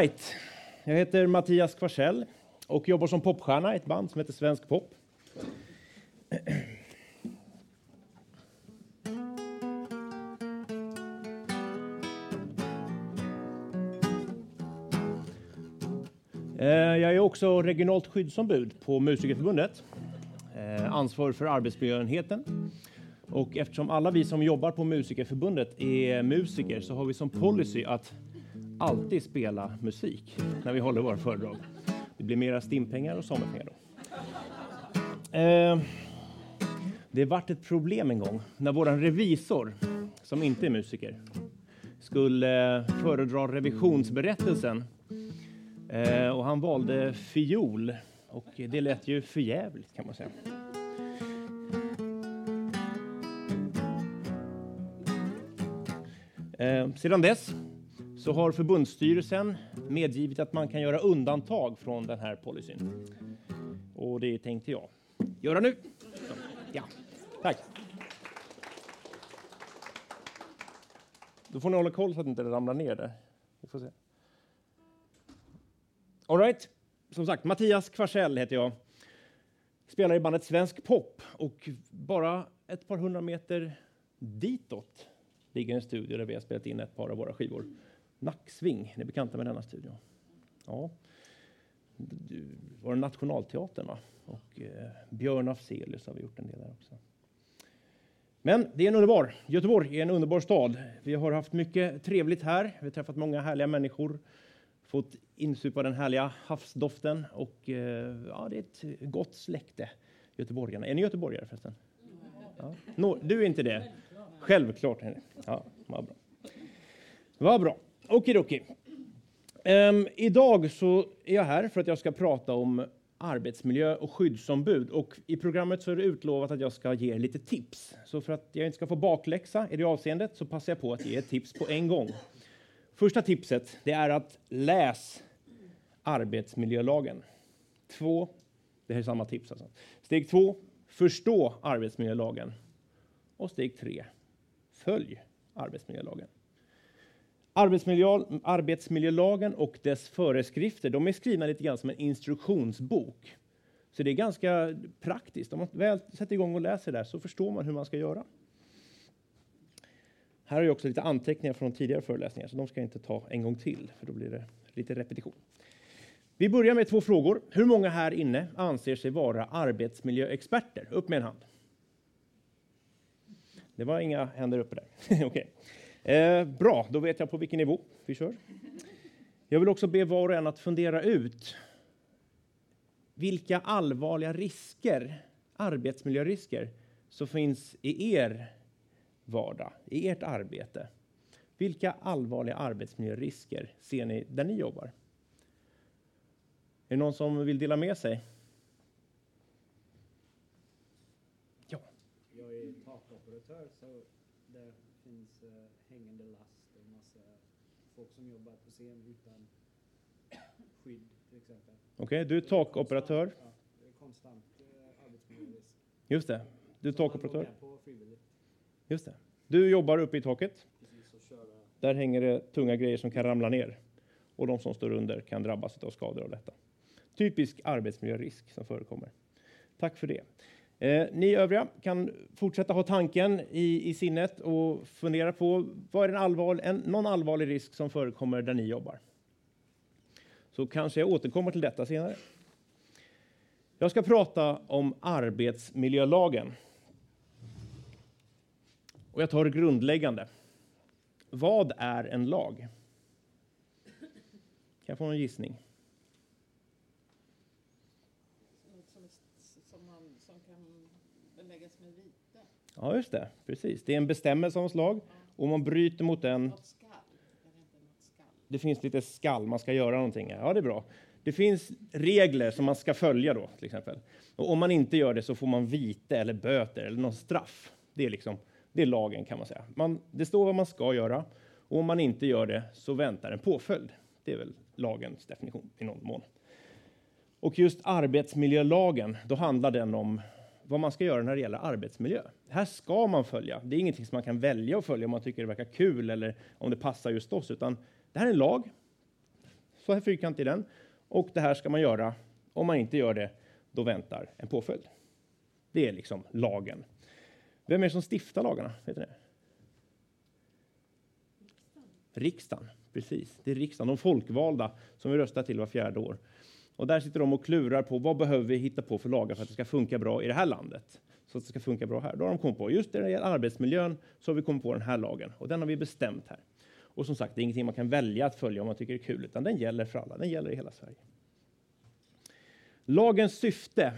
right. Jag heter Mattias Kvarsell och jobbar som popstjärna i ett band som heter Svensk Pop. Eh, jag är också regionalt skyddsombud på Musikerförbundet. Eh, ansvarig för arbetsmiljöenheten. Och eftersom alla vi som jobbar på Musikerförbundet är musiker så har vi som policy att alltid spela musik när vi håller våra föredrag. Det blir mera stimpengar och sommarpengar då. Eh, det vart ett problem en gång när våran revisor, som inte är musiker, skulle eh, föredra revisionsberättelsen. Eh, och han valde fiol och det lät ju förjävligt kan man säga. Eh, sedan dess så har förbundsstyrelsen medgivit att man kan göra undantag från den här policyn. Och det tänkte jag göra nu. Så, ja, tack. Då får ni hålla koll så att det inte ramlar ner där. Vi får se. All right. Som sagt, Mattias Kvarsell heter jag. Spelar i bandet Svensk Pop och bara ett par hundra meter ditåt ligger en studio där vi har spelat in ett par av våra skivor. Nacksving, ni är bekanta med denna studio? Ja. Det var det Nationalteatern va? Och eh, Björn Afzelius har vi gjort en del där också. Men det är en underbar, Göteborg är en underbar stad. Vi har haft mycket trevligt här. Vi har träffat många härliga människor, fått insupa den härliga havsdoften och eh, ja, det är ett gott släkte, göteborgarna. Är ni göteborgare förresten? Ja. No, du är inte det? Självklart. är ni. Ja, vad bra. Vad bra. Okidoki. Um, ehm, idag så är jag här för att jag ska prata om arbetsmiljö och skyddsombud. Och I programmet så är det utlovat att jag ska ge er lite tips. Så för att jag inte ska få bakläxa i det avseendet så passar jag på att ge ett tips på en gång. Första tipset det är att läs arbetsmiljölagen. Två, det här är samma tips alltså. Steg två, förstå arbetsmiljölagen. Och steg tre, följ arbetsmiljölagen. Arbetsmiljö, arbetsmiljölagen och dess föreskrifter de är skrivna lite grann som en instruktionsbok. Så det är ganska praktiskt. Om man väl sätter igång och läser där så förstår man hur man ska göra. Här har jag också lite anteckningar från tidigare föreläsningar, så de ska jag inte ta en gång till, för då blir det lite repetition. Vi börjar med två frågor. Hur många här inne anser sig vara arbetsmiljöexperter? Upp med en hand. Det var inga händer uppe där. okay. Eh, bra, då vet jag på vilken nivå vi kör. Jag vill också be var och en att fundera ut vilka allvarliga risker, arbetsmiljörisker, som finns i er vardag, i ert arbete. Vilka allvarliga arbetsmiljörisker ser ni där ni jobbar? Är det någon som vill dela med sig? Ja. Jag är takoperatör så det finns eh, hängande last och massa folk som jobbar på scen utan skydd till exempel. Okej, du är takoperatör. Ja, det är konstant eh, arbetsmiljörisk. Just det. Du är takoperatör. Just det. Du jobbar uppe i taket. Precis. Där hänger det tunga grejer som kan ramla ner. Och de som står under kan drabbas av skador av detta. Typisk arbetsmiljörisk som förekommer. Tack för det. Eh, ni övriga kan fortsätta ha tanken i, i sinnet och fundera på vad är en allvar, en, någon allvarlig risk som förekommer där ni jobbar. Så kanske jag återkommer till detta senare. Jag ska prata om arbetsmiljölagen. Och jag tar det grundläggande. Vad är en lag? Kan jag få en gissning? Något som, som, man, som kan beläggas med vite. Ja, just det. Precis. Det är en bestämmelse något slag. Och om man bryter mot den, det finns lite skall, man ska göra någonting. Ja, det är bra. Det finns regler som man ska följa då, till exempel. Och om man inte gör det så får man vite eller böter eller någon straff. Det är liksom, det är lagen kan man säga. Man, det står vad man ska göra och om man inte gör det så väntar en påföljd. Det är väl lagens definition i någon mån. Och just arbetsmiljölagen, då handlar den om vad man ska göra när det gäller arbetsmiljö. Det här ska man följa. Det är ingenting som man kan välja att följa om man tycker det verkar kul eller om det passar just oss, utan det här är en lag Så här fyrkantig är den. Och det här ska man göra. Om man inte gör det, då väntar en påföljd. Det är liksom lagen. Vem är det som stiftar lagarna? Vet ni? Riksdagen, precis. Det är riksdagen, de folkvalda som vi röstar till var fjärde år. Och där sitter de och klurar på vad behöver vi hitta på för lagar för att det ska funka bra i det här landet? Så att det ska funka bra här. Då har de kommit på, just när det gäller arbetsmiljön så har vi kommit på den här lagen och den har vi bestämt här. Och som sagt, det är ingenting man kan välja att följa om man tycker det är kul, utan den gäller för alla. Den gäller i hela Sverige. Lagens syfte,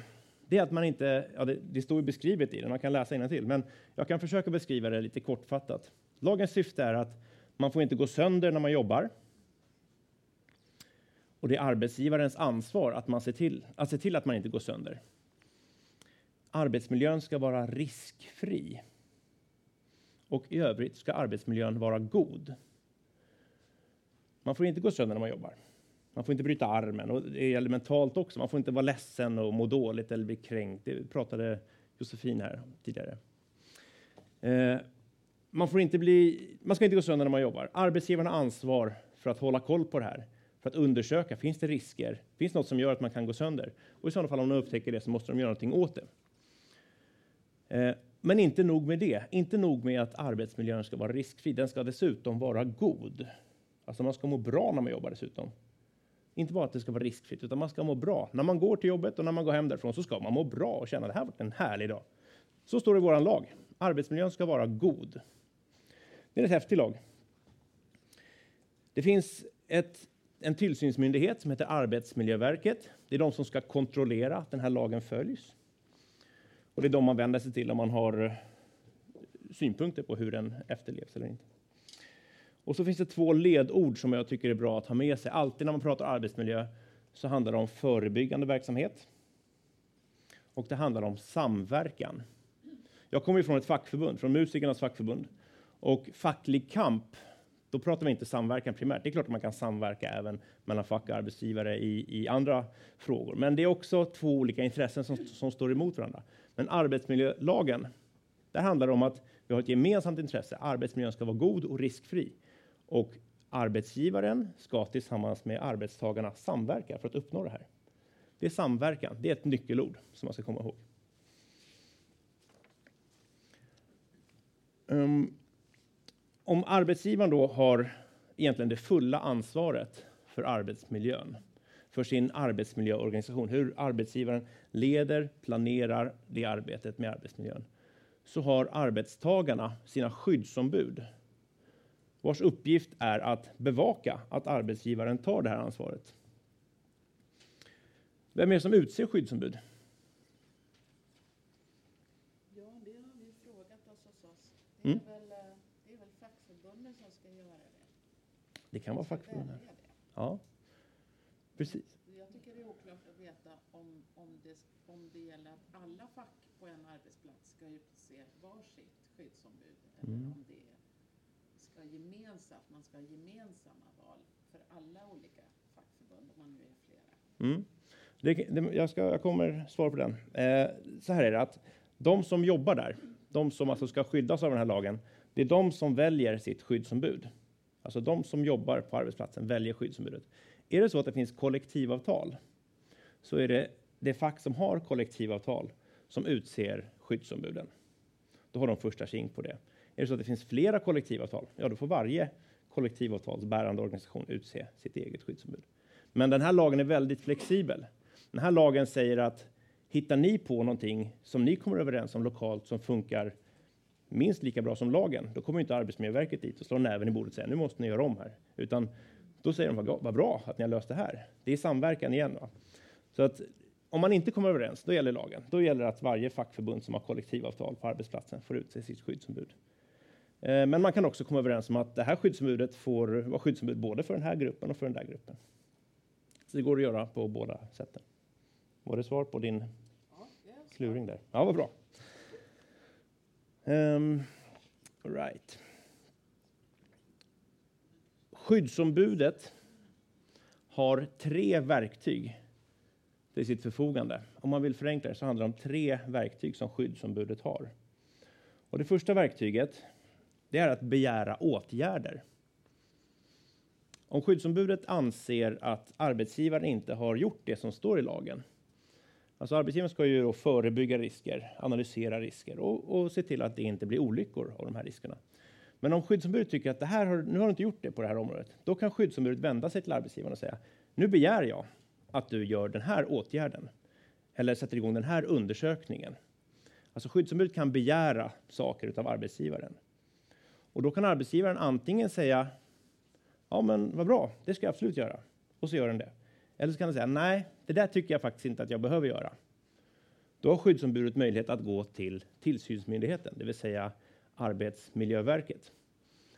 det är att man inte, ja det, det står ju beskrivet i den, man kan läsa till, men jag kan försöka beskriva det lite kortfattat. Lagens syfte är att man får inte gå sönder när man jobbar. Och det är arbetsgivarens ansvar att, man ser till, att se till att man inte går sönder. Arbetsmiljön ska vara riskfri. Och i övrigt ska arbetsmiljön vara god. Man får inte gå sönder när man jobbar. Man får inte bryta armen och det gäller mentalt också. Man får inte vara ledsen och må dåligt eller bli kränkt. Det pratade Josefin här tidigare. Eh, man, får inte bli, man ska inte gå sönder när man jobbar. Arbetsgivaren har ansvar för att hålla koll på det här, för att undersöka, finns det risker? Finns det något som gör att man kan gå sönder? Och i sådana fall, om de upptäcker det, så måste de göra någonting åt det. Eh, men inte nog med det. Inte nog med att arbetsmiljön ska vara riskfri. Den ska dessutom vara god. Alltså man ska må bra när man jobbar dessutom. Inte bara att det ska vara riskfritt, utan man ska må bra. När man går till jobbet och när man går hem därifrån så ska man må bra och känna att det här var en härlig dag. Så står det i vår lag. Arbetsmiljön ska vara god. Det är en häftig lag. Det finns ett, en tillsynsmyndighet som heter Arbetsmiljöverket. Det är de som ska kontrollera att den här lagen följs. Och det är de man vänder sig till om man har eh, synpunkter på hur den efterlevs eller inte. Och så finns det två ledord som jag tycker är bra att ha med sig. Alltid när man pratar arbetsmiljö så handlar det om förebyggande verksamhet. Och det handlar om samverkan. Jag kommer från ett fackförbund, från musikernas fackförbund. Och facklig kamp, då pratar vi inte samverkan primärt. Det är klart att man kan samverka även mellan fack och arbetsgivare i, i andra frågor. Men det är också två olika intressen som, som står emot varandra. Men arbetsmiljölagen, där handlar det om att vi har ett gemensamt intresse. Arbetsmiljön ska vara god och riskfri. Och arbetsgivaren ska tillsammans med arbetstagarna samverka för att uppnå det här. Det är samverkan. Det är ett nyckelord som man ska komma ihåg. Um, om arbetsgivaren då har egentligen det fulla ansvaret för arbetsmiljön, för sin arbetsmiljöorganisation, hur arbetsgivaren leder, planerar det arbetet med arbetsmiljön, så har arbetstagarna sina skyddsombud vars uppgift är att bevaka att arbetsgivaren tar det här ansvaret. Vem är det som utser skyddsombud? Ja, det har vi frågat oss hos oss. Mm. väl, eh, det är väl fackförbunden som ska göra det. Det kan vara fackförbunden. Ja, precis. Jag tycker det är oklart att veta om, om, det, om det gäller att alla fack på en arbetsplats ska utse varsitt skyddsombud eller Mm. om det ska gemensamt, man ska ha gemensamma val för alla olika fackförbund, om man nu är flera. Mm. Det, det, jag, ska, jag kommer svara på den. Eh, så här är det att de som jobbar där, de som alltså ska skyddas av den här lagen, det är de som väljer sitt skyddsombud. Alltså de som jobbar på arbetsplatsen väljer skyddsombudet. Är det så att det finns kollektivavtal så är det det fack som har kollektivavtal som utser skyddsombuden. Då har de första tjing på det. Är det så att det finns flera kollektivavtal, ja då får varje kollektivavtalsbärande organisation utse sitt eget skyddsombud. Men den här lagen är väldigt flexibel. Den här lagen säger att hittar ni på någonting som ni kommer överens om lokalt som funkar minst lika bra som lagen, då kommer inte Arbetsmiljöverket dit och slår näven i bordet och säger nu måste ni göra om här. Utan då säger de vad, bra att ni har löst det här. Det är samverkan igen. Va? Så att om man inte kommer överens, då gäller lagen. Då gäller det att varje fackförbund som har kollektivavtal på arbetsplatsen får utse sitt skyddsombud. Eh, Men man kan också komma överens om att det här skyddsombudet får vara skyddsombud både för den här gruppen och för den där gruppen. Så det går att göra på båda sätten. Var det svar på din kluring där? Ja, vad bra. Ehm, um, right. Skyddsombudet har tre verktyg till sitt förfogande. Om man vill förenkla det så handlar det om tre verktyg som skyddsombudet har. Och det första verktyget det är att begära åtgärder. Om skyddsombudet anser att arbetsgivaren inte har gjort det som står i lagen. Alltså arbetsgivaren ska ju då förebygga risker, analysera risker och, och se till att det inte blir olyckor av de här riskerna. Men om skyddsombudet tycker att det här har, nu har du inte gjort det på det här området, då kan skyddsombudet vända sig till arbetsgivaren och säga nu begär jag att du gör den här åtgärden eller sätter igång den här undersökningen. Alltså skyddsombudet kan begära saker av arbetsgivaren. Och då kan arbetsgivaren antingen säga ja, men vad bra, det ska jag absolut göra. Och så gör den det. Eller så kan han säga nej, det där tycker jag faktiskt inte att jag behöver göra. Då har skyddsombudet möjlighet att gå till tillsynsmyndigheten, det vill säga Arbetsmiljöverket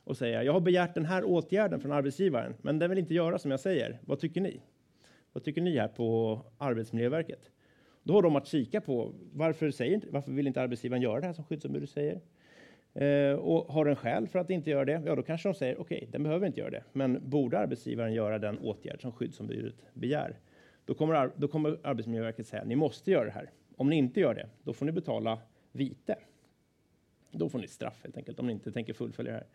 och säga jag har begärt den här åtgärden från arbetsgivaren, men den vill inte göra som jag säger. Vad tycker ni? Vad tycker ni här på Arbetsmiljöverket? Då har de att kika på varför, säger, varför vill inte arbetsgivaren göra det här som skyddsombudet säger? Eh, och har den skäl för att inte göra det, ja då kanske de säger okej, okay, den behöver inte göra det. Men borde arbetsgivaren göra den åtgärd som skyddsombudet begär? Då kommer, då kommer Arbetsmiljöverket säga ni måste göra det här. Om ni inte gör det, då får ni betala vite. Då får ni straff helt enkelt om ni inte tänker fullfölja det här.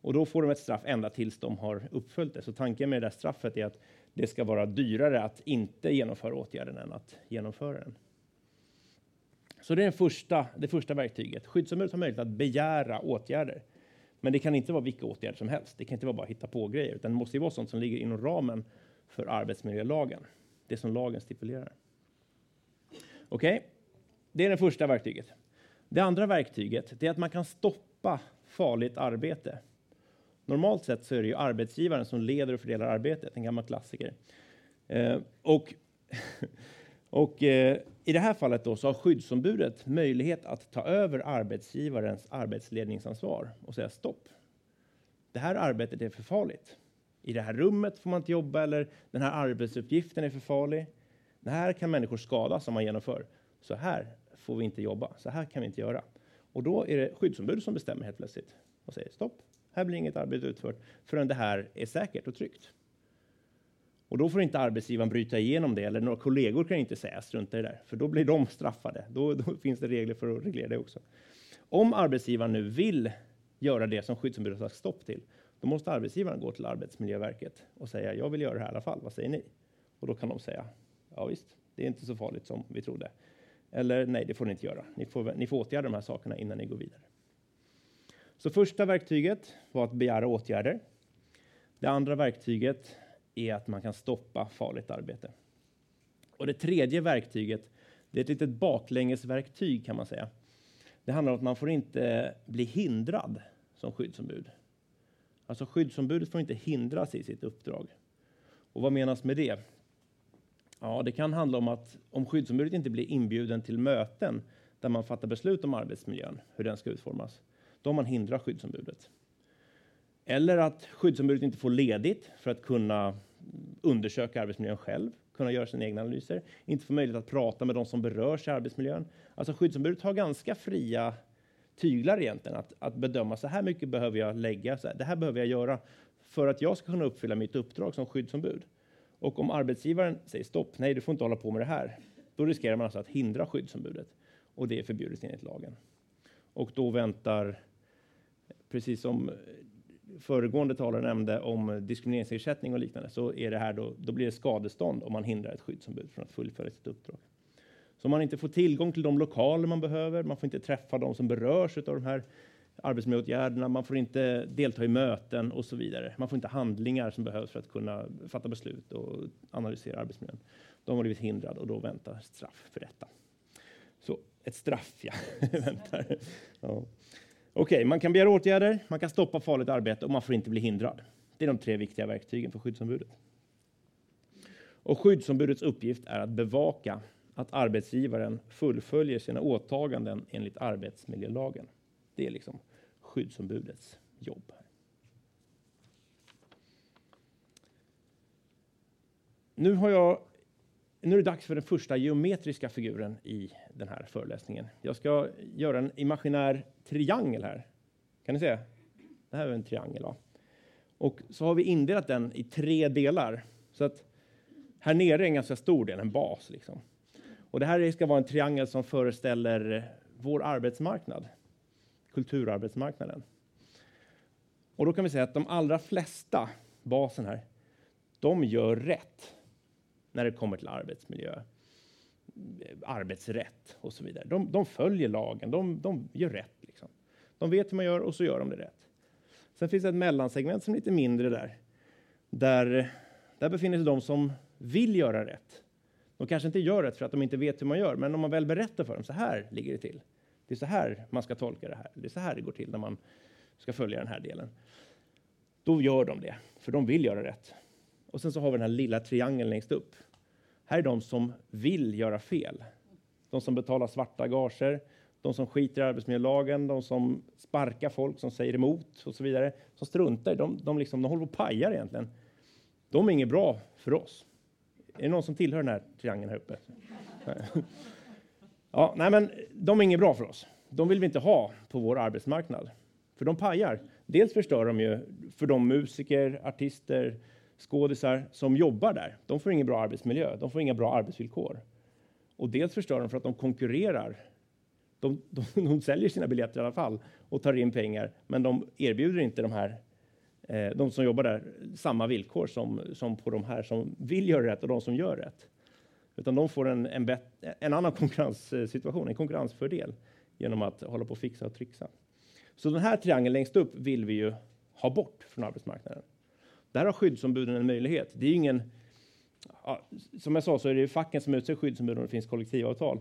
Och då får de ett straff ända tills de har uppföljt det. Så tanken med det där straffet är att det ska vara dyrare att inte genomföra åtgärden än att genomföra den. Så det är den första, det första verktyget. Skyddsombudet har möjlighet att begära åtgärder. Men det kan inte vara vilka åtgärder som helst. Det kan inte vara bara hitta på grejer, utan det måste vara sånt som ligger inom ramen för arbetsmiljölagen. Det som lagen stipulerar. Okej, okay. det är det första verktyget. Det andra verktyget är att man kan stoppa farligt arbete. Normalt sett så är det ju arbetsgivaren som leder och fördelar arbetet, en gammal klassiker. Eh, och och eh, i det här fallet då så har skyddsombudet möjlighet att ta över arbetsgivarens arbetsledningsansvar och säga stopp. Det här arbetet är för farligt. I det här rummet får man inte jobba eller den här arbetsuppgiften är för farlig. Det här kan människor skadas om man genomför. Så här får vi inte jobba. Så här kan vi inte göra. Och då är det skyddsombudet som bestämmer helt plötsligt och säger stopp. Här blir inget arbete utfört förrän det här är säkert och tryggt. Och då får inte arbetsgivaren bryta igenom det, eller några kollegor kan inte säga strunta i det där, för då blir de straffade. Då, då finns det regler för att reglera det också. Om arbetsgivaren nu vill göra det som skyddsombudet har stopp till, då måste arbetsgivaren gå till Arbetsmiljöverket och säga jag vill göra det här i alla fall, vad säger ni? Och då kan de säga ja visst, det är inte så farligt som vi trodde. Eller nej, det får ni inte göra. Ni får, ni får åtgärda de här sakerna innan ni går vidare. Så första verktyget var att begära åtgärder. Det andra verktyget är att man kan stoppa farligt arbete. Och det tredje verktyget, det är ett litet baklängesverktyg kan man säga. Det handlar om att man får inte bli hindrad som skyddsombud. Alltså skyddsombudet får inte hindras i sitt uppdrag. Och vad menas med det? Ja, det kan handla om att om skyddsombudet inte blir inbjuden till möten där man fattar beslut om arbetsmiljön, hur den ska utformas, då har man hindrat skyddsombudet. Eller att skyddsombudet inte får ledigt för att kunna undersöka arbetsmiljön själv, kunna göra sina egna analyser, inte få möjlighet att prata med de som berörs i arbetsmiljön. Alltså skyddsombudet har ganska fria tyglar egentligen att, att bedöma så här mycket behöver jag lägga, så här, det här behöver jag göra för att jag ska kunna uppfylla mitt uppdrag som skyddsombud. Och om arbetsgivaren säger stopp, nej du får inte hålla på med det här, då riskerar man alltså att hindra skyddsombudet och det är förbjudet enligt lagen. Och då väntar, precis som föregående talare nämnde om diskrimineringsersättning och liknande, så är det här då, då blir det skadestånd om man hindrar ett skyddsombud från att fullfölja sitt uppdrag. Så om man inte får tillgång till de lokaler man behöver, man får inte träffa de som berörs av de här arbetsmiljöåtgärderna, man får inte delta i möten och så vidare. Man får inte handlingar som behövs för att kunna fatta beslut och analysera arbetsmiljön. De har blivit hindrade och då väntar straff för detta. Så ett straff, ja. väntar. Ja. Okej, okay, man kan begära åtgärder, man kan stoppa farligt arbete och man får inte bli hindrad. Det är de tre viktiga verktygen för skyddsombudet. Och skyddsombudets uppgift är att bevaka att arbetsgivaren fullföljer sina åtaganden enligt arbetsmiljölagen. Det är liksom skyddsombudets jobb. Nu har jag nu är det dags för den första geometriska figuren i den här föreläsningen. Jag ska göra en imaginär triangel här. Kan ni se? Det här är en triangel. Va? Och så har vi indelat den i tre delar. Så att här nere är en ganska stor del, en bas. Liksom. Och det här ska vara en triangel som föreställer vår arbetsmarknad, kulturarbetsmarknaden. Och då kan vi säga att de allra flesta, basen här, de gör rätt när det kommer till arbetsmiljö, arbetsrätt och så vidare. De, de följer lagen, de, de gör rätt. Liksom. De vet hur man gör och så gör de det rätt. Sen finns det ett mellansegment som är lite mindre där. Där, där befinner sig de som vill göra rätt. De kanske inte gör rätt för att de inte vet hur man gör, men om man väl berättar för dem, så här ligger det till. Det är så här man ska tolka det här. Det är så här det går till när man ska följa den här delen. Då gör de det, för de vill göra rätt. Och sen så har vi den här lilla triangeln längst upp. Här är de som vill göra fel. De som betalar svarta gager, de som skiter i arbetsmiljölagen, de som sparkar folk, som säger emot och så vidare, som struntar de, de, liksom, de håller på och pajar egentligen. De är inget bra för oss. Är det någon som tillhör den här triangeln här uppe? Ja, nej, men de är inget bra för oss. De vill vi inte ha på vår arbetsmarknad, för de pajar. Dels förstör de ju för de musiker, artister, skådisar som jobbar där. De får ingen bra arbetsmiljö, de får inga bra arbetsvillkor. Och dels förstör de för att de konkurrerar. De, de, de säljer sina biljetter i alla fall och tar in pengar, men de erbjuder inte de här eh, de som jobbar där samma villkor som, som på de här som vill göra rätt och de som gör rätt. Utan de får en, en, bet, en annan konkurrenssituation, en konkurrensfördel genom att hålla på och fixa och trixa. Så den här triangeln längst upp vill vi ju ha bort från arbetsmarknaden. Där har skyddsombuden en möjlighet. Det är ingen, ja, som jag sa så är det ju facken som utser skyddsombud om det finns kollektivavtal.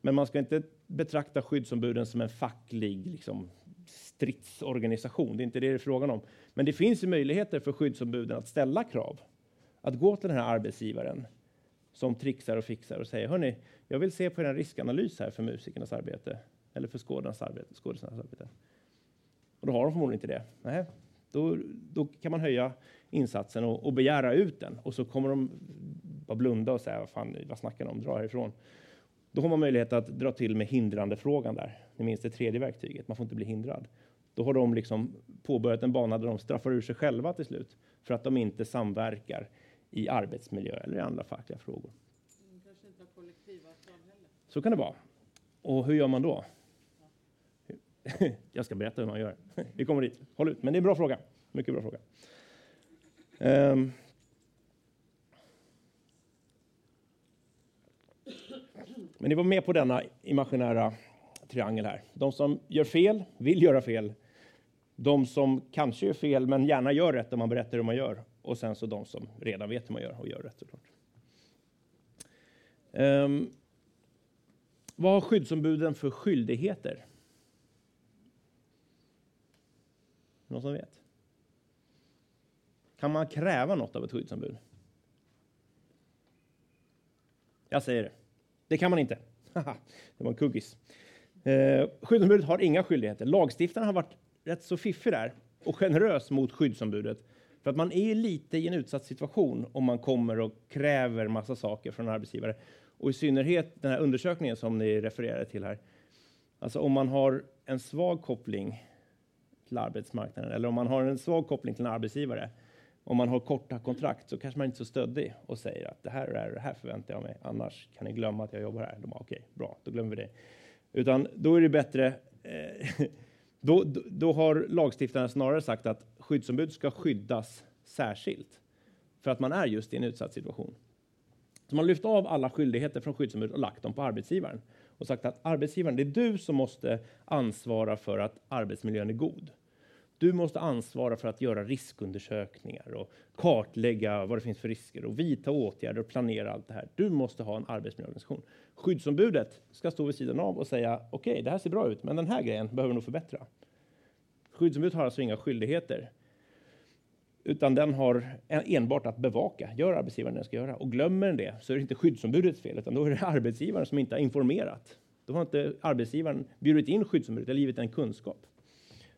Men man ska inte betrakta skyddsombuden som en facklig liksom, stridsorganisation. Det är inte det det är frågan om. Men det finns ju möjligheter för skyddsombuden att ställa krav. Att gå till den här arbetsgivaren som trixar och fixar och säger hörni, jag vill se på en riskanalys här för musikernas arbete eller för skådespelarnas arbete, skådespelarnas arbete. Och då har de förmodligen inte det. Nej, då, då kan man höja insatsen och, och, begära ut den och så kommer de bara blunda och säga vad fan, vad snackar de om, dra härifrån. Då har man möjlighet att dra till med hindrande frågan där. Ni minns det tredje verktyget, man får inte bli hindrad. Då har de liksom påbörjat en bana där de straffar ur sig själva till slut för att de inte samverkar i arbetsmiljö eller i andra fackliga frågor. Så kan det vara. Och hur gör man då? Jag ska berätta hur man gör. Vi kommer dit. Håll ut. Men det är en bra fråga. Mycket bra fråga. Um. Men ni var med på denna imaginära triangel här. De som gör fel, vill göra fel. De som kanske gör fel, men gärna gör rätt om man berättar hur man gör. Och sen så de som redan vet hur man gör och gör rätt såklart. Um, vad har skyddsombuden för skyldigheter? Någon som vet? Kan man kräva något av ett skyddsombud? Jag säger det. Det kan man inte. det var en kuggis. Eh, skyddsombudet har inga skyldigheter. Lagstiftaren har varit rätt så fiffig där och generös mot skyddsombudet för att man är lite i en utsatt situation om man kommer och kräver massa saker från arbetsgivare. Och i synnerhet den här undersökningen som ni refererade till här. Alltså om man har en svag koppling till arbetsmarknaden eller om man har en svag koppling till en arbetsgivare. Om man har korta kontrakt så kanske man inte är så stöddig och säger att det här är det här förväntar jag mig. Annars kan ni glömma att jag jobbar här. De bara okej, okay, bra, då glömmer vi det. Utan då är det bättre. Eh, då, då, då har lagstiftarna snarare sagt att skyddsombud ska skyddas särskilt för att man är just i en utsatt situation. Så man har lyft av alla skyldigheter från skyddsombud och lagt dem på arbetsgivaren och sagt att arbetsgivaren, det är du som måste ansvara för att arbetsmiljön är god. Du måste ansvara för att göra riskundersökningar och kartlägga vad det finns för risker och vidta åtgärder och planera allt det här. Du måste ha en arbetsmiljöorganisation. Skyddsombudet ska stå vid sidan av och säga okej, okay, det här ser bra ut, men den här grejen behöver nog förbättra. Skyddsombudet har alltså inga skyldigheter, utan den har enbart att bevaka. Gör arbetsgivaren det den ska göra och glömmer den det så är det inte skyddsombudets fel, utan då är det arbetsgivaren som inte har informerat. Då har inte arbetsgivaren bjudit in skyddsombudet eller givit den kunskap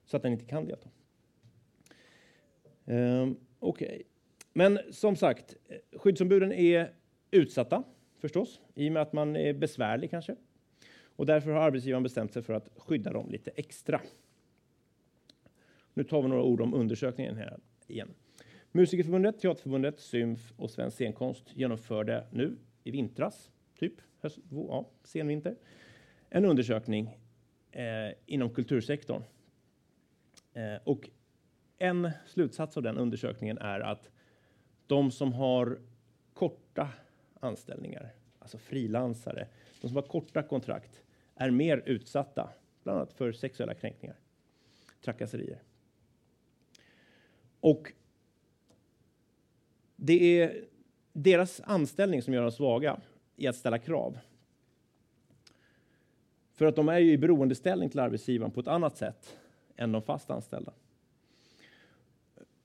så att den inte kan delta. Ehm, Okej, okay. men som sagt, skyddsombuden är utsatta förstås i och med att man är besvärlig kanske. Och därför har arbetsgivaren bestämt sig för att skydda dem lite extra. Nu tar vi några ord om undersökningen här igen. Musikerförbundet, Teaterförbundet, Symf och Svensk scenkonst genomförde nu i vintras, typ höst, ja, senvinter, en undersökning eh, inom kultursektorn. Eh, och en slutsats av den undersökningen är att de som har korta anställningar, alltså frilansare, de som har korta kontrakt, är mer utsatta, bland annat för sexuella kränkningar, trakasserier. Och det är deras anställning som gör dem svaga i att ställa krav. För att de är ju i beroendeställning till arbetsgivaren på ett annat sätt än de fast anställda.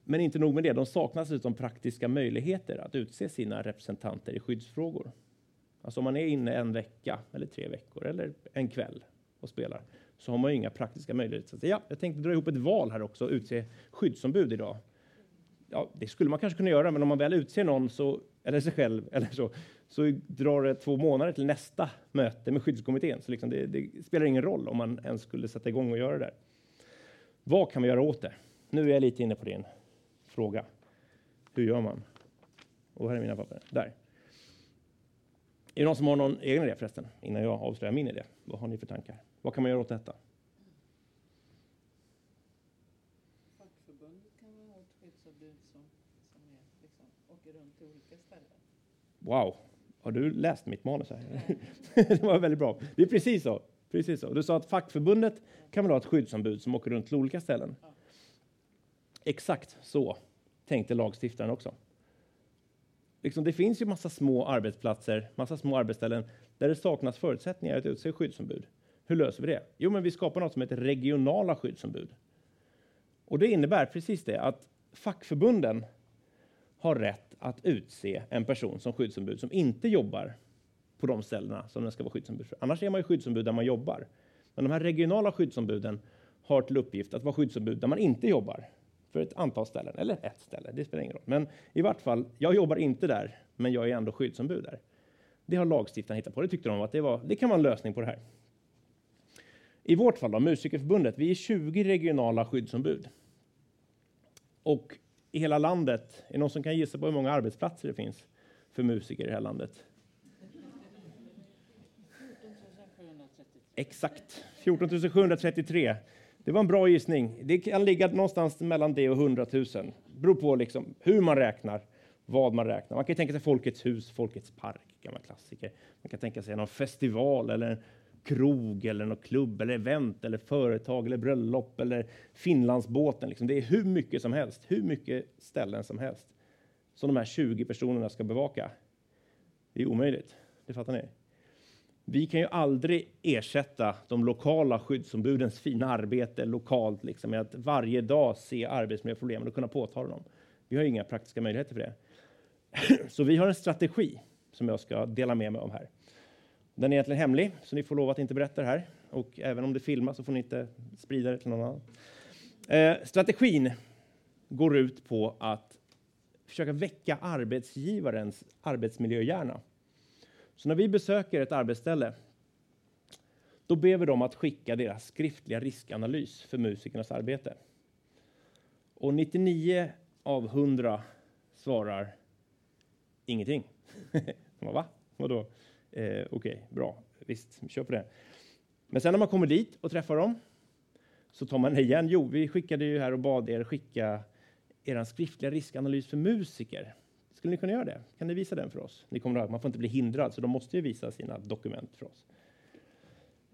Men inte nog med det, de saknar dessutom praktiska möjligheter att utse sina representanter i skyddsfrågor. Alltså om man är inne en vecka eller tre veckor eller en kväll och spelar så har man ju inga praktiska möjligheter. Så ja, jag tänkte dra ihop ett val här också och utse skyddsombud idag. Ja, det skulle man kanske kunna göra, men om man väl utser någon så, eller sig själv eller så, så drar det två månader till nästa möte med skyddskommittén. Så liksom det, det spelar ingen roll om man ens skulle sätta igång och göra det där. Vad kan vi göra åt det? Nu är jag lite inne på din fråga. Hur gör man? Och här är mina papper. Där. Är det någon som har någon egen idé förresten? Innan jag avslöjar min idé. Vad har ni för tankar? Vad kan man göra åt detta? Fackförbundet kan ha ett skyddsombud som, som är, liksom, åker runt till olika ställen. Wow, har du läst mitt manus här? det var väldigt bra. Det är precis så. Precis så. Du sa att fackförbundet kan väl ha ett skyddsombud som åker runt till olika ställen. Ja. Exakt så tänkte lagstiftaren också. Liksom, det finns ju massa små arbetsplatser, massa små arbetsställen där det saknas förutsättningar att utse skyddsombud. Hur löser vi det? Jo, men vi skapar något som heter regionala skyddsombud. Och det innebär precis det att fackförbunden har rätt att utse en person som skyddsombud som inte jobbar på de ställena som den ska vara skyddsombud för. Annars är man ju skyddsombud där man jobbar. Men de här regionala skyddsombuden har till uppgift att vara skyddsombud där man inte jobbar för ett antal ställen, eller ett ställe, det spelar ingen roll. Men i vart fall, jag jobbar inte där, men jag är ändå skyddsombud där. Det har lagstiftaren hittat på, det tyckte de att det, var, det kan vara en lösning på det här. I vårt fall då, Musikerförbundet, vi är 20 regionala skyddsombud. Och i hela landet, är det någon som kan gissa på hur många arbetsplatser det finns för musiker i det här landet? Exakt, 14 733. Det var en bra gissning. Det kan ligga någonstans mellan det och 100 000. Beror på liksom hur man räknar, vad man räknar. Man kan tänka sig Folkets hus, Folkets park, gammal klassiker. Man kan tänka sig någon festival eller krog eller någon klubb eller event eller företag eller bröllop eller Finlandsbåten. Liksom. Det är hur mycket som helst, hur mycket ställen som helst som de här 20 personerna ska bevaka. Det är omöjligt, det fattar ni? Vi kan ju aldrig ersätta de lokala skyddsombudens fina arbete lokalt liksom, med att varje dag se arbetsmiljöproblemen och kunna påtala dem. Vi har inga praktiska möjligheter för det. Så vi har en strategi som jag ska dela med mig av här. Den är egentligen hemlig, så ni får lov att inte berätta det här. Och även om det filmas så får ni inte sprida det till någon annan. Eh, strategin går ut på att försöka väcka arbetsgivarens arbetsmiljöhjärna. Så när vi besöker ett arbetsställe, då ber vi dem att skicka deras skriftliga riskanalys för musikernas arbete. Och 99 av 100 svarar ingenting. Va? Vadå? Eh, Okej, okay, bra. Visst, vi kör på det. Men sen när man kommer dit och träffar dem så tar man igen. Jo, vi skickade ju här och bad er skicka er skriftliga riskanalys för musiker. Skulle ni kunna göra det? Kan ni visa den för oss? Ni kommer ihåg, man får inte bli hindrad, så de måste ju visa sina dokument för oss.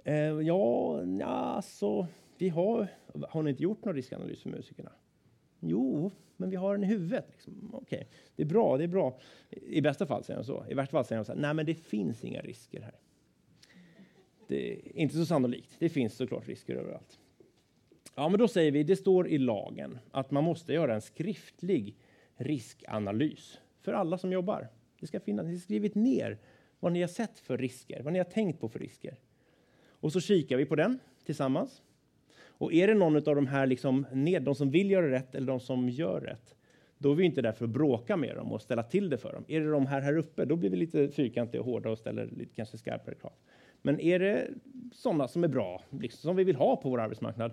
Eh, ja, ja, så vi har. Har ni inte gjort någon riskanalys för musikerna? Jo, men vi har den i huvudet. Liksom. Okay. det är bra, det är bra. I bästa fall säger de så. I värsta fall säger de så här, nej, men det finns inga risker här. Det är inte så sannolikt. Det finns såklart risker överallt. Ja, men då säger vi, det står i lagen att man måste göra en skriftlig riskanalys för alla som jobbar. Det ska finnas, ni har skrivit ner vad ni har sett för risker, vad ni har tänkt på för risker. Och så kikar vi på den tillsammans. Och är det någon av de här, liksom, de som vill göra rätt eller de som gör rätt, då är vi inte där för att bråka med dem och ställa till det för dem. Är det de här här uppe, då blir vi lite fyrkantiga och hårda och ställer lite kanske skarpare krav. Men är det sådana som är bra, liksom, som vi vill ha på vår arbetsmarknad,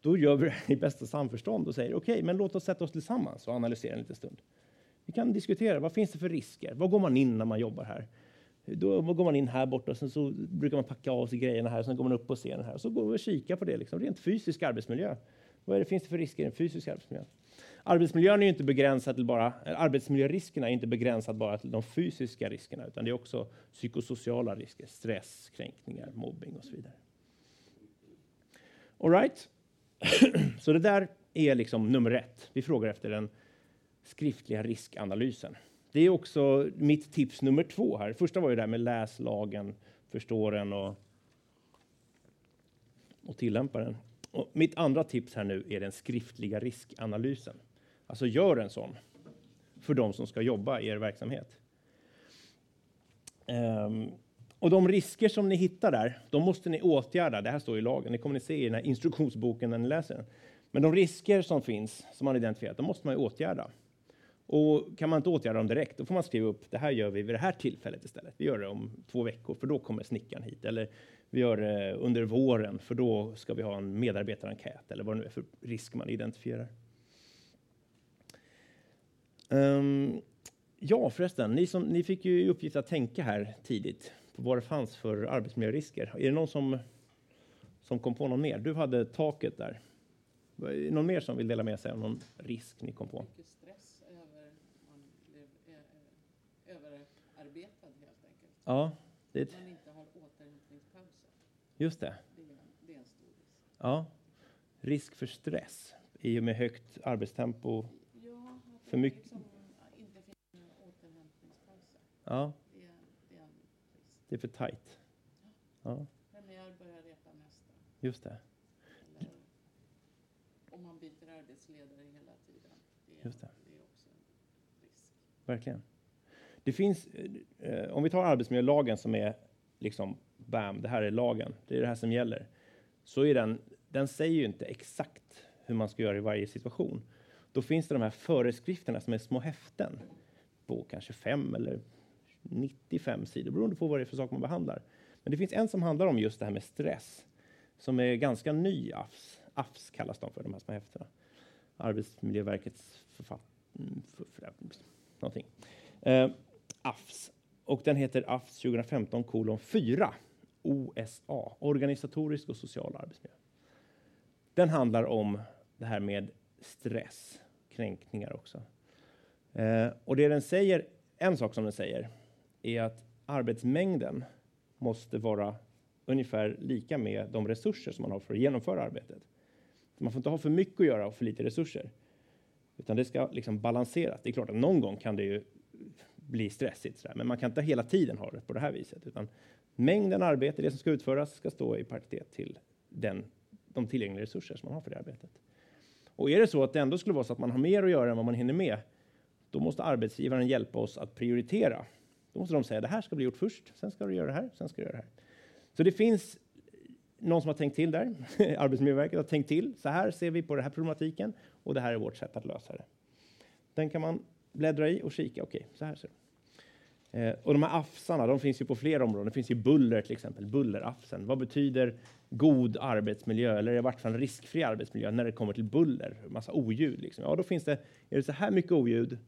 då gör vi det i bästa samförstånd och säger okej, okay, men låt oss sätta oss tillsammans och analysera en liten stund. Vi kan diskutera, vad finns det för risker? Vad går man in när man jobbar här? Då går man in här borta och sen så brukar man packa av sig grejerna här, sen går man upp på scenen här och så går vi och kikar på det, liksom. rent fysisk arbetsmiljö. Vad är det, finns det för risker i en fysisk arbetsmiljö? Arbetsmiljön är inte begränsad till bara, arbetsmiljöriskerna är inte begränsade bara till de fysiska riskerna, utan det är också psykosociala risker, stress, kränkningar, mobbing och så vidare. All right. så det där är liksom nummer ett. Vi frågar efter den skriftliga riskanalysen. Det är också mitt tips nummer två här. Första var ju det här med läs lagen, förstå den och, och tillämpa den. Och mitt andra tips här nu är den skriftliga riskanalysen. Alltså gör en sån för de som ska jobba i er verksamhet. Um, och de risker som ni hittar där, de måste ni åtgärda. Det här står i lagen. Det kommer ni se i den här instruktionsboken när ni läser den. Men de risker som finns, som man identifierat, de måste man ju åtgärda. Och kan man inte åtgärda dem direkt, då får man skriva upp det här gör vi vid det här tillfället istället. Vi gör det om två veckor, för då kommer snickaren hit. Eller vi gör det under våren, för då ska vi ha en medarbetarenkät eller vad det nu är för risk man identifierar. Um, ja, förresten, ni, som, ni fick ju i uppgift att tänka här tidigt på vad det fanns för arbetsmiljörisker. Är det någon som, som kom på någon mer? Du hade taket där. Någon mer som vill dela med sig av någon risk ni kom på? Mycket stress över, man blev eh, överarbetad helt enkelt. Ja, det Man inte har återhämtningspauser. just det. Det är, det är en stor risk. Ja. Risk för stress i och med högt arbetstempo. Ja, För mycket- liksom inte finns några återhämtningspauser. Ja, Det är, det är en risk. det är för tajt. Ja, Premiär börjar repa nästa. just det. Eller om man byter arbetsledare hela tiden. Det är, Just det. det är också en risk. Verkligen. Det finns, eh, om vi tar arbetsmiljölagen som är liksom, bam, det här är lagen, det är det här som gäller. Så är den, den säger ju inte exakt hur man ska göra i varje situation. Då finns det de här föreskrifterna som är små häften på kanske fem eller 95 sidor, beroende på vad det är för sak man behandlar. Men det finns en som handlar om just det här med stress, som är ganska ny AFS. AFS kallas de för, de här små häftena. Arbetsmiljöverkets författning, mm, för, För, för, någonting. Eh, AFS. Och den heter AFS 2015 kolon 4. OSA, organisatorisk och social arbetsmiljö. Den handlar om det här med stress, kränkningar också. Eh, och det den säger, en sak som den säger, är att arbetsmängden måste vara ungefär lika med de resurser som man har för att genomföra arbetet. Så man får inte ha för mycket att göra och för lite resurser. Utan det ska liksom balanseras. Det är klart att någon gång kan det ju bli stressigt, sådär, men man kan inte hela tiden ha det på det här viset. Utan mängden arbete, det som ska utföras, ska stå i paritet till den, de tillgängliga resurser som man har för det arbetet. Och är det så att det ändå skulle vara så att man har mer att göra än vad man hinner med, då måste arbetsgivaren hjälpa oss att prioritera. Då måste de säga det här ska bli gjort först, sen ska du göra det här, sen ska du göra det här. Så det finns någon som har tänkt till där. Arbetsmiljöverket har tänkt till. Så här ser vi på den här problematiken och det här är vårt sätt att lösa det. Den kan man bläddra i och kika. Okej, så här ser det Eh, och de här AFSarna, de finns ju på flera områden. Det finns ju buller till exempel, bullerafsen. Vad betyder god arbetsmiljö eller i vart fall riskfri arbetsmiljö när det kommer till buller? Massa oljud liksom. Ja, då finns det, är det så här mycket oljud,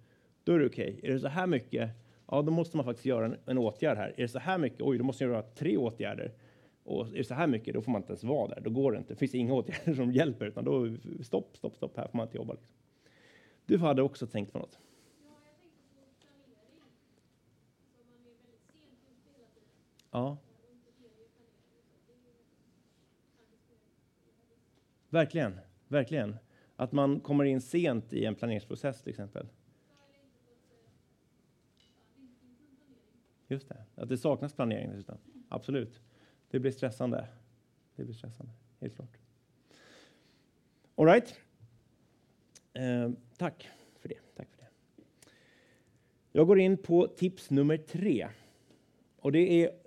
då är det okej. Är det så här mycket, ja, då måste man faktiskt göra en, en åtgärd här. Är det så här mycket, oj, då måste jag göra tre åtgärder. Och är det så här mycket, då får man inte ens vara där. Då går det inte. Det finns inga åtgärder som hjälper, utan då stopp, stopp, stopp, här får man inte jobba. Liksom. Du hade också tänkt på något. Ja. Verkligen, verkligen. Att man kommer in sent i en planeringsprocess till exempel. Just det, att det saknas planering dessutom. Absolut. Det blir stressande. Det blir stressande, helt klart. All right. Eh, tack för det. Tack för det. Jag går in på tips nummer tre. Och det är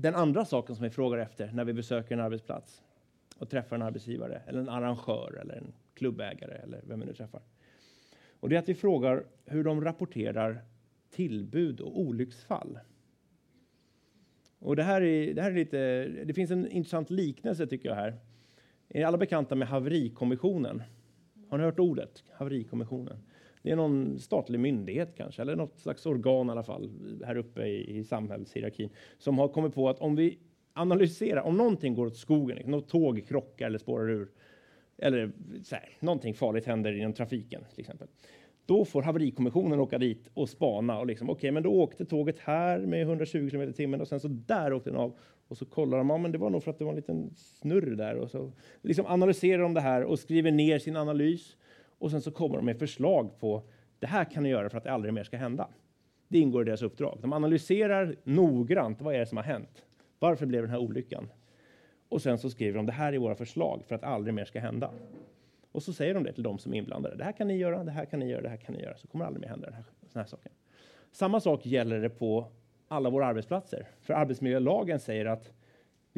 den andra saken som vi frågar efter när vi besöker en arbetsplats och träffar en arbetsgivare eller en arrangör eller en klubbägare eller vem vi nu träffar. Och det är att vi frågar hur de rapporterar tillbud och olycksfall. Och det här är, det här är lite, det finns en intressant liknelse tycker jag här. Är alla bekanta med haverikommissionen? Har ni hört ordet? Haverikommissionen. Det är någon statlig myndighet kanske, eller något slags organ i alla fall, här uppe i, i samhällshierarkin, som har kommit på att om vi analyserar, om någonting går åt skogen, något tåg krockar eller spårar ur, eller så här, någonting farligt händer inom trafiken till exempel. Då får haverikommissionen åka dit och spana och liksom okej, okay, men då åkte tåget här med 120 km i timmen och sen så där åkte den av och så kollar de, ja, men det var nog för att det var en liten snurr där och så liksom analyserar de det här och skriver ner sin analys och sen så kommer de med förslag på det här kan ni göra för att det aldrig mer ska hända. Det ingår i deras uppdrag. De analyserar noggrant vad är det som har hänt. Varför blev den här olyckan? Och sen så skriver de det här är våra förslag för att aldrig mer ska hända. Och så säger de det till de som är inblandade. Det här kan ni göra, det här kan ni göra, det här kan ni göra. Så kommer det aldrig mer hända den här, den här saken. Samma sak gäller det på alla våra arbetsplatser. För arbetsmiljölagen säger att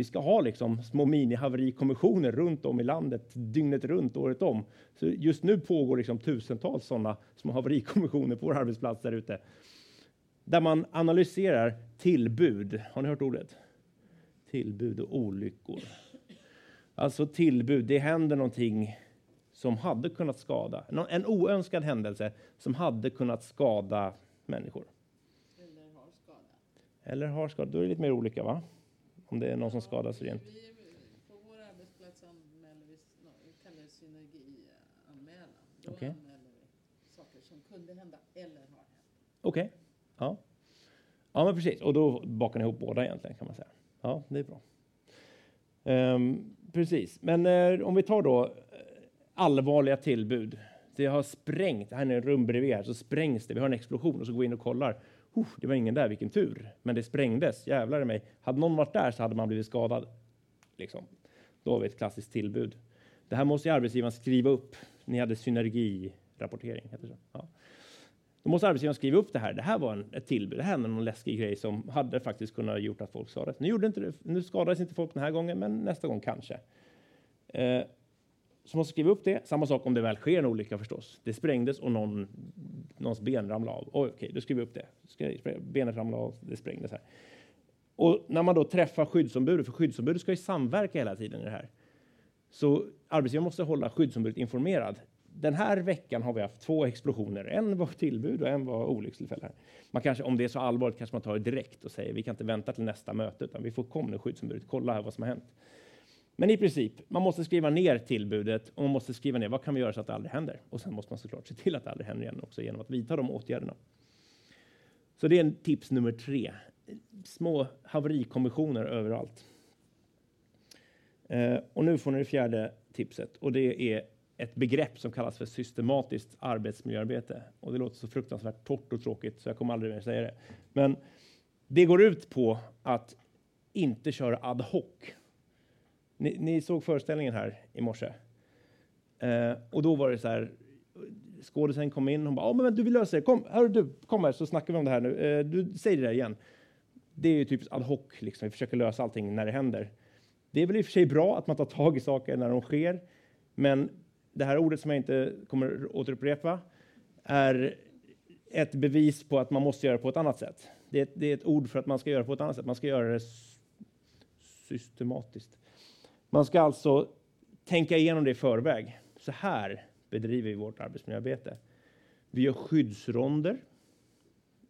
vi ska ha liksom små mini-haverikommissioner runt om i landet dygnet runt, året om. Så just nu pågår liksom tusentals sådana små haverikommissioner på våra arbetsplatser där ute. Där man analyserar tillbud. Har ni hört ordet? Tillbud och olyckor. Alltså tillbud, det händer någonting som hade kunnat skada, en oönskad händelse som hade kunnat skada människor. Eller har skadat. Eller har skadat, då är det lite mer olika va? Om det är någon som skadas rent. Vi, på vår arbetsplats anmäler vi, vi kallar det synergianmälan. Då Okej. anmäler vi saker som kunde hända eller har hänt. Okej, ja. Ja, men precis. Och då bakar ni ihop båda egentligen kan man säga. Ja, det är bra. Ehm, precis, men eh, om vi tar då eh, allvarliga tillbud. Det har sprängt, här är en rum bredvid här, så sprängs det. Vi har en explosion och så går vi in och kollar. Det var ingen där, vilken tur. Men det sprängdes, jävlar i mig. Hade någon varit där så hade man blivit skadad. Liksom. Då har vi ett klassiskt tillbud. Det här måste ju arbetsgivaren skriva upp. Ni hade synergirapportering, heter det så? Ja. Då måste arbetsgivaren skriva upp det här. Det här var en, ett tillbud. Det hände någon läskig grej som hade faktiskt kunnat gjort att folk skadades. Nu, gjorde inte det, nu skadades inte folk den här gången, men nästa gång kanske. Eh, så måste skriva upp det. Samma sak om det väl sker en olycka förstås. Det sprängdes och någon, någons ben ramlade av. Oj, okej, då skriver vi upp det. Benet ramlade av, det sprängdes här. Och när man då träffar skyddsombudet, för skyddsombudet ska ju samverka hela tiden i det här. Så arbetsgivaren måste hålla skyddsombudet informerad. Den här veckan har vi haft två explosioner. En var tillbud och en var olyckstillfälle. Man kanske, om det är så allvarligt kanske man tar det direkt och säger vi kan inte vänta till nästa möte utan vi får komma nu skyddsombudet, kolla här vad som har hänt. Men i princip, man måste skriva ner tillbudet och man måste skriva ner vad kan vi göra så att det aldrig händer? Och sen måste man såklart se till att det aldrig händer igen också genom att vidta de åtgärderna. Så det är tips nummer tre. Små haverikommissioner överallt. Eh, och nu får ni det fjärde tipset och det är ett begrepp som kallas för systematiskt arbetsmiljöarbete. Och det låter så fruktansvärt torrt och tråkigt så jag kommer aldrig mer säga det. Men det går ut på att inte köra ad hoc. Ni, ni såg föreställningen här i morse. Eh, och då var det så här. Skådisen kom in och bara, ja men du vill lösa det, kom, här, du, kom här så snackar vi om det här nu. Eh, du säger det där igen. Det är ju typiskt ad hoc, liksom. vi försöker lösa allting när det händer. Det är väl i och för sig bra att man tar tag i saker när de sker, men det här ordet som jag inte kommer återupprepa är ett bevis på att man måste göra på ett annat sätt. Det är, ett, det är ett ord för att man ska göra på ett annat sätt. Man ska göra det systematiskt. Man ska alltså tänka igenom det i förväg. Så här bedriver vi vårt arbetsmiljöarbete. Vi gör skyddsronder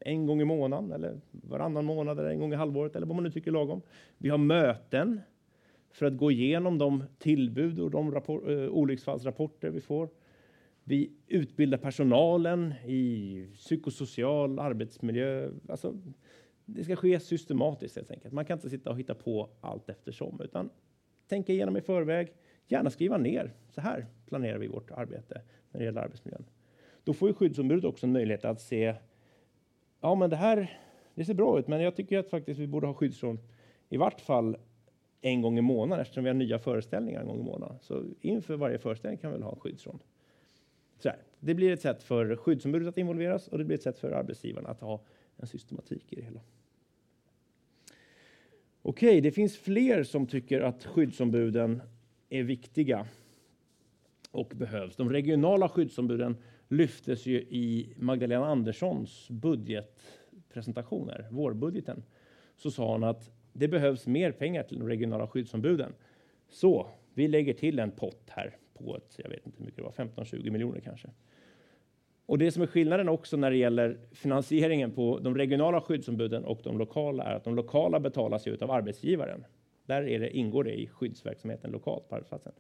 en gång i månaden eller varannan månad eller en gång i halvåret eller vad man nu tycker är lagom. Vi har möten för att gå igenom de tillbud och de rapport, eh, olycksfallsrapporter vi får. Vi utbildar personalen i psykosocial arbetsmiljö. Alltså, det ska ske systematiskt helt enkelt. Man kan inte sitta och hitta på allt eftersom, utan tänka igenom i förväg. Gärna skriva ner. Så här planerar vi vårt arbete när det gäller arbetsmiljön. Då får ju skyddsombudet också en möjlighet att se. Ja, men det här. Det ser bra ut, men jag tycker att faktiskt vi borde ha skyddsrum i vart fall en gång i månaden eftersom vi har nya föreställningar en gång i månaden. Så inför varje föreställning kan vi väl ha en. Så här. Det blir ett sätt för skyddsombudet att involveras och det blir ett sätt för arbetsgivaren att ha en systematik i det hela. Okej, det finns fler som tycker att skyddsombuden är viktiga och behövs. De regionala skyddsombuden lyftes ju i Magdalena Anderssons budgetpresentationer, vårbudgeten. Så sa hon att det behövs mer pengar till de regionala skyddsombuden. Så vi lägger till en pott här på ett, jag vet inte hur mycket det var, 15-20 miljoner kanske. Och det som är skillnaden också när det gäller finansieringen på de regionala skyddsombuden och de lokala är att de lokala betalas ut av arbetsgivaren. Där är det, ingår det i skyddsverksamheten lokalt på arbetsplatsen.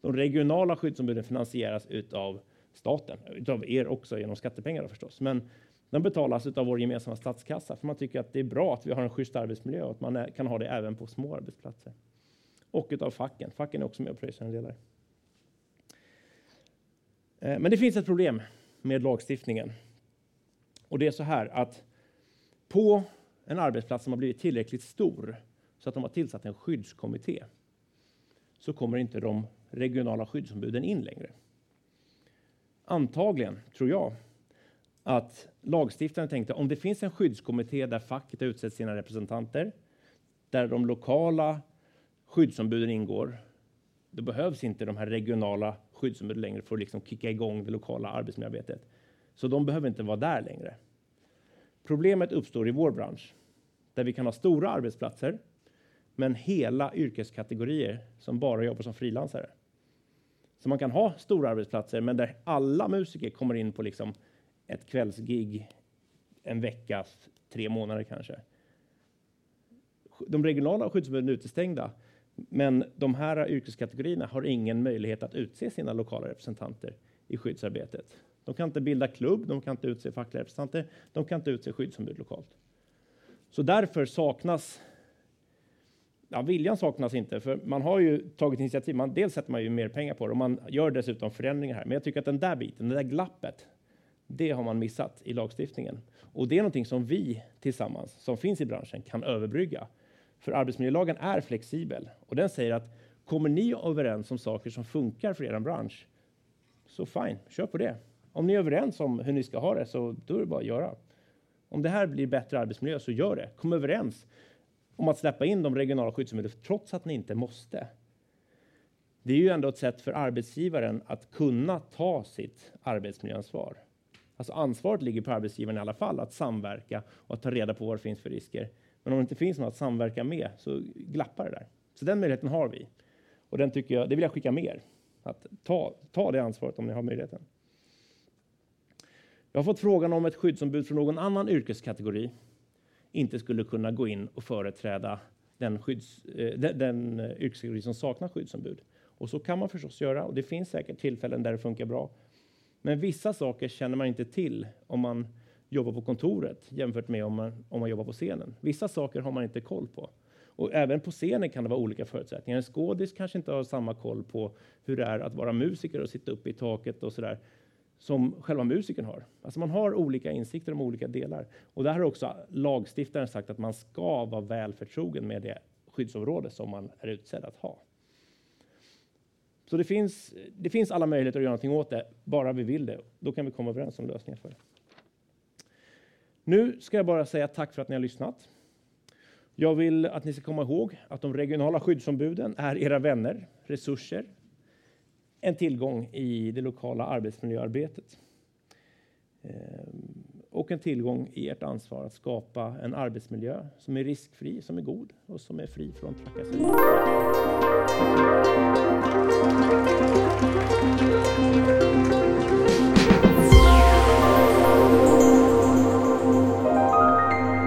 De regionala skyddsombuden finansieras utav staten, utav er också genom skattepengar förstås. Men de betalas av vår gemensamma statskassa för man tycker att det är bra att vi har en schysst arbetsmiljö och att man kan ha det även på små arbetsplatser. Och utav facken. Facken är också med och pröjsar en del eh, Men det finns ett problem med lagstiftningen. Och det är så här att på en arbetsplats som har blivit tillräckligt stor så att de har tillsatt en skyddskommitté så kommer inte de regionala skyddsombuden in längre. Antagligen, tror jag, att lagstiftaren tänkte om det finns en skyddskommitté där facket har utsett sina representanter, där de lokala skyddsombuden ingår, då behövs inte de här regionala skyddsombud längre för att liksom kicka igång det lokala arbetsmiljöarbetet. Så de behöver inte vara där längre. Problemet uppstår i vår bransch där vi kan ha stora arbetsplatser men hela yrkeskategorier som bara jobbar som frilansare. Så man kan ha stora arbetsplatser men där alla musiker kommer in på liksom ett kvällsgig en vecka, tre månader kanske. De regionala skyddsombuden är utestängda, men de här yrkeskategorierna har ingen möjlighet att utse sina lokala representanter i skyddsarbetet. De kan inte bilda klubb, de kan inte utse fackliga representanter, de kan inte utse skyddsombud lokalt. Så därför saknas Ja, viljan saknas inte, för man har ju tagit initiativ. Man, dels sätter man ju mer pengar på det och man gör dessutom förändringar här. Men jag tycker att den där biten, det där glappet, det har man missat i lagstiftningen. Och det är någonting som vi tillsammans, som finns i branschen, kan överbrygga. För arbetsmiljölagen är flexibel och den säger att kommer ni överens om saker som funkar för er bransch, så fine, kör på det. Om ni är överens om hur ni ska ha det, så då är det bara att göra. Om det här blir bättre arbetsmiljö, så gör det. Kom överens om att släppa in de regionala skyddsombuden, trots att ni inte måste. Det är ju ändå ett sätt för arbetsgivaren att kunna ta sitt arbetsmiljöansvar. Alltså ansvaret ligger på arbetsgivaren i alla fall att samverka och att ta reda på vad det finns för risker. Men om det inte finns något att samverka med så glappar det där. Så den möjligheten har vi. Och den tycker jag, det vill jag skicka med er. Att ta, ta det ansvaret om ni har möjligheten. Jag har fått frågan om ett skyddsombud från någon annan yrkeskategori inte skulle kunna gå in och företräda den, skydds, eh, den, den yrkeskategori som saknar skyddsombud. Och så kan man förstås göra och det finns säkert tillfällen där det funkar bra. Men vissa saker känner man inte till om man jobba på kontoret jämfört med om man, om man jobbar på scenen. Vissa saker har man inte koll på. Och även på scenen kan det vara olika förutsättningar. En skådis kanske inte har samma koll på hur det är att vara musiker och sitta uppe i taket och sådär som själva musikern har. Alltså man har olika insikter om olika delar. Och där har också lagstiftaren sagt att man ska vara väl förtrogen med det skyddsområde som man är utsedd att ha. Så det finns, det finns alla möjligheter att göra någonting åt det, bara vi vill det. Då kan vi komma överens om lösningar för det. Nu ska jag bara säga tack för att ni har lyssnat. Jag vill att ni ska komma ihåg att de regionala skyddsombuden är era vänner, resurser, en tillgång i det lokala arbetsmiljöarbetet eh, och en tillgång i ert ansvar att skapa en arbetsmiljö som är riskfri, som är god och som är fri från trakasserier.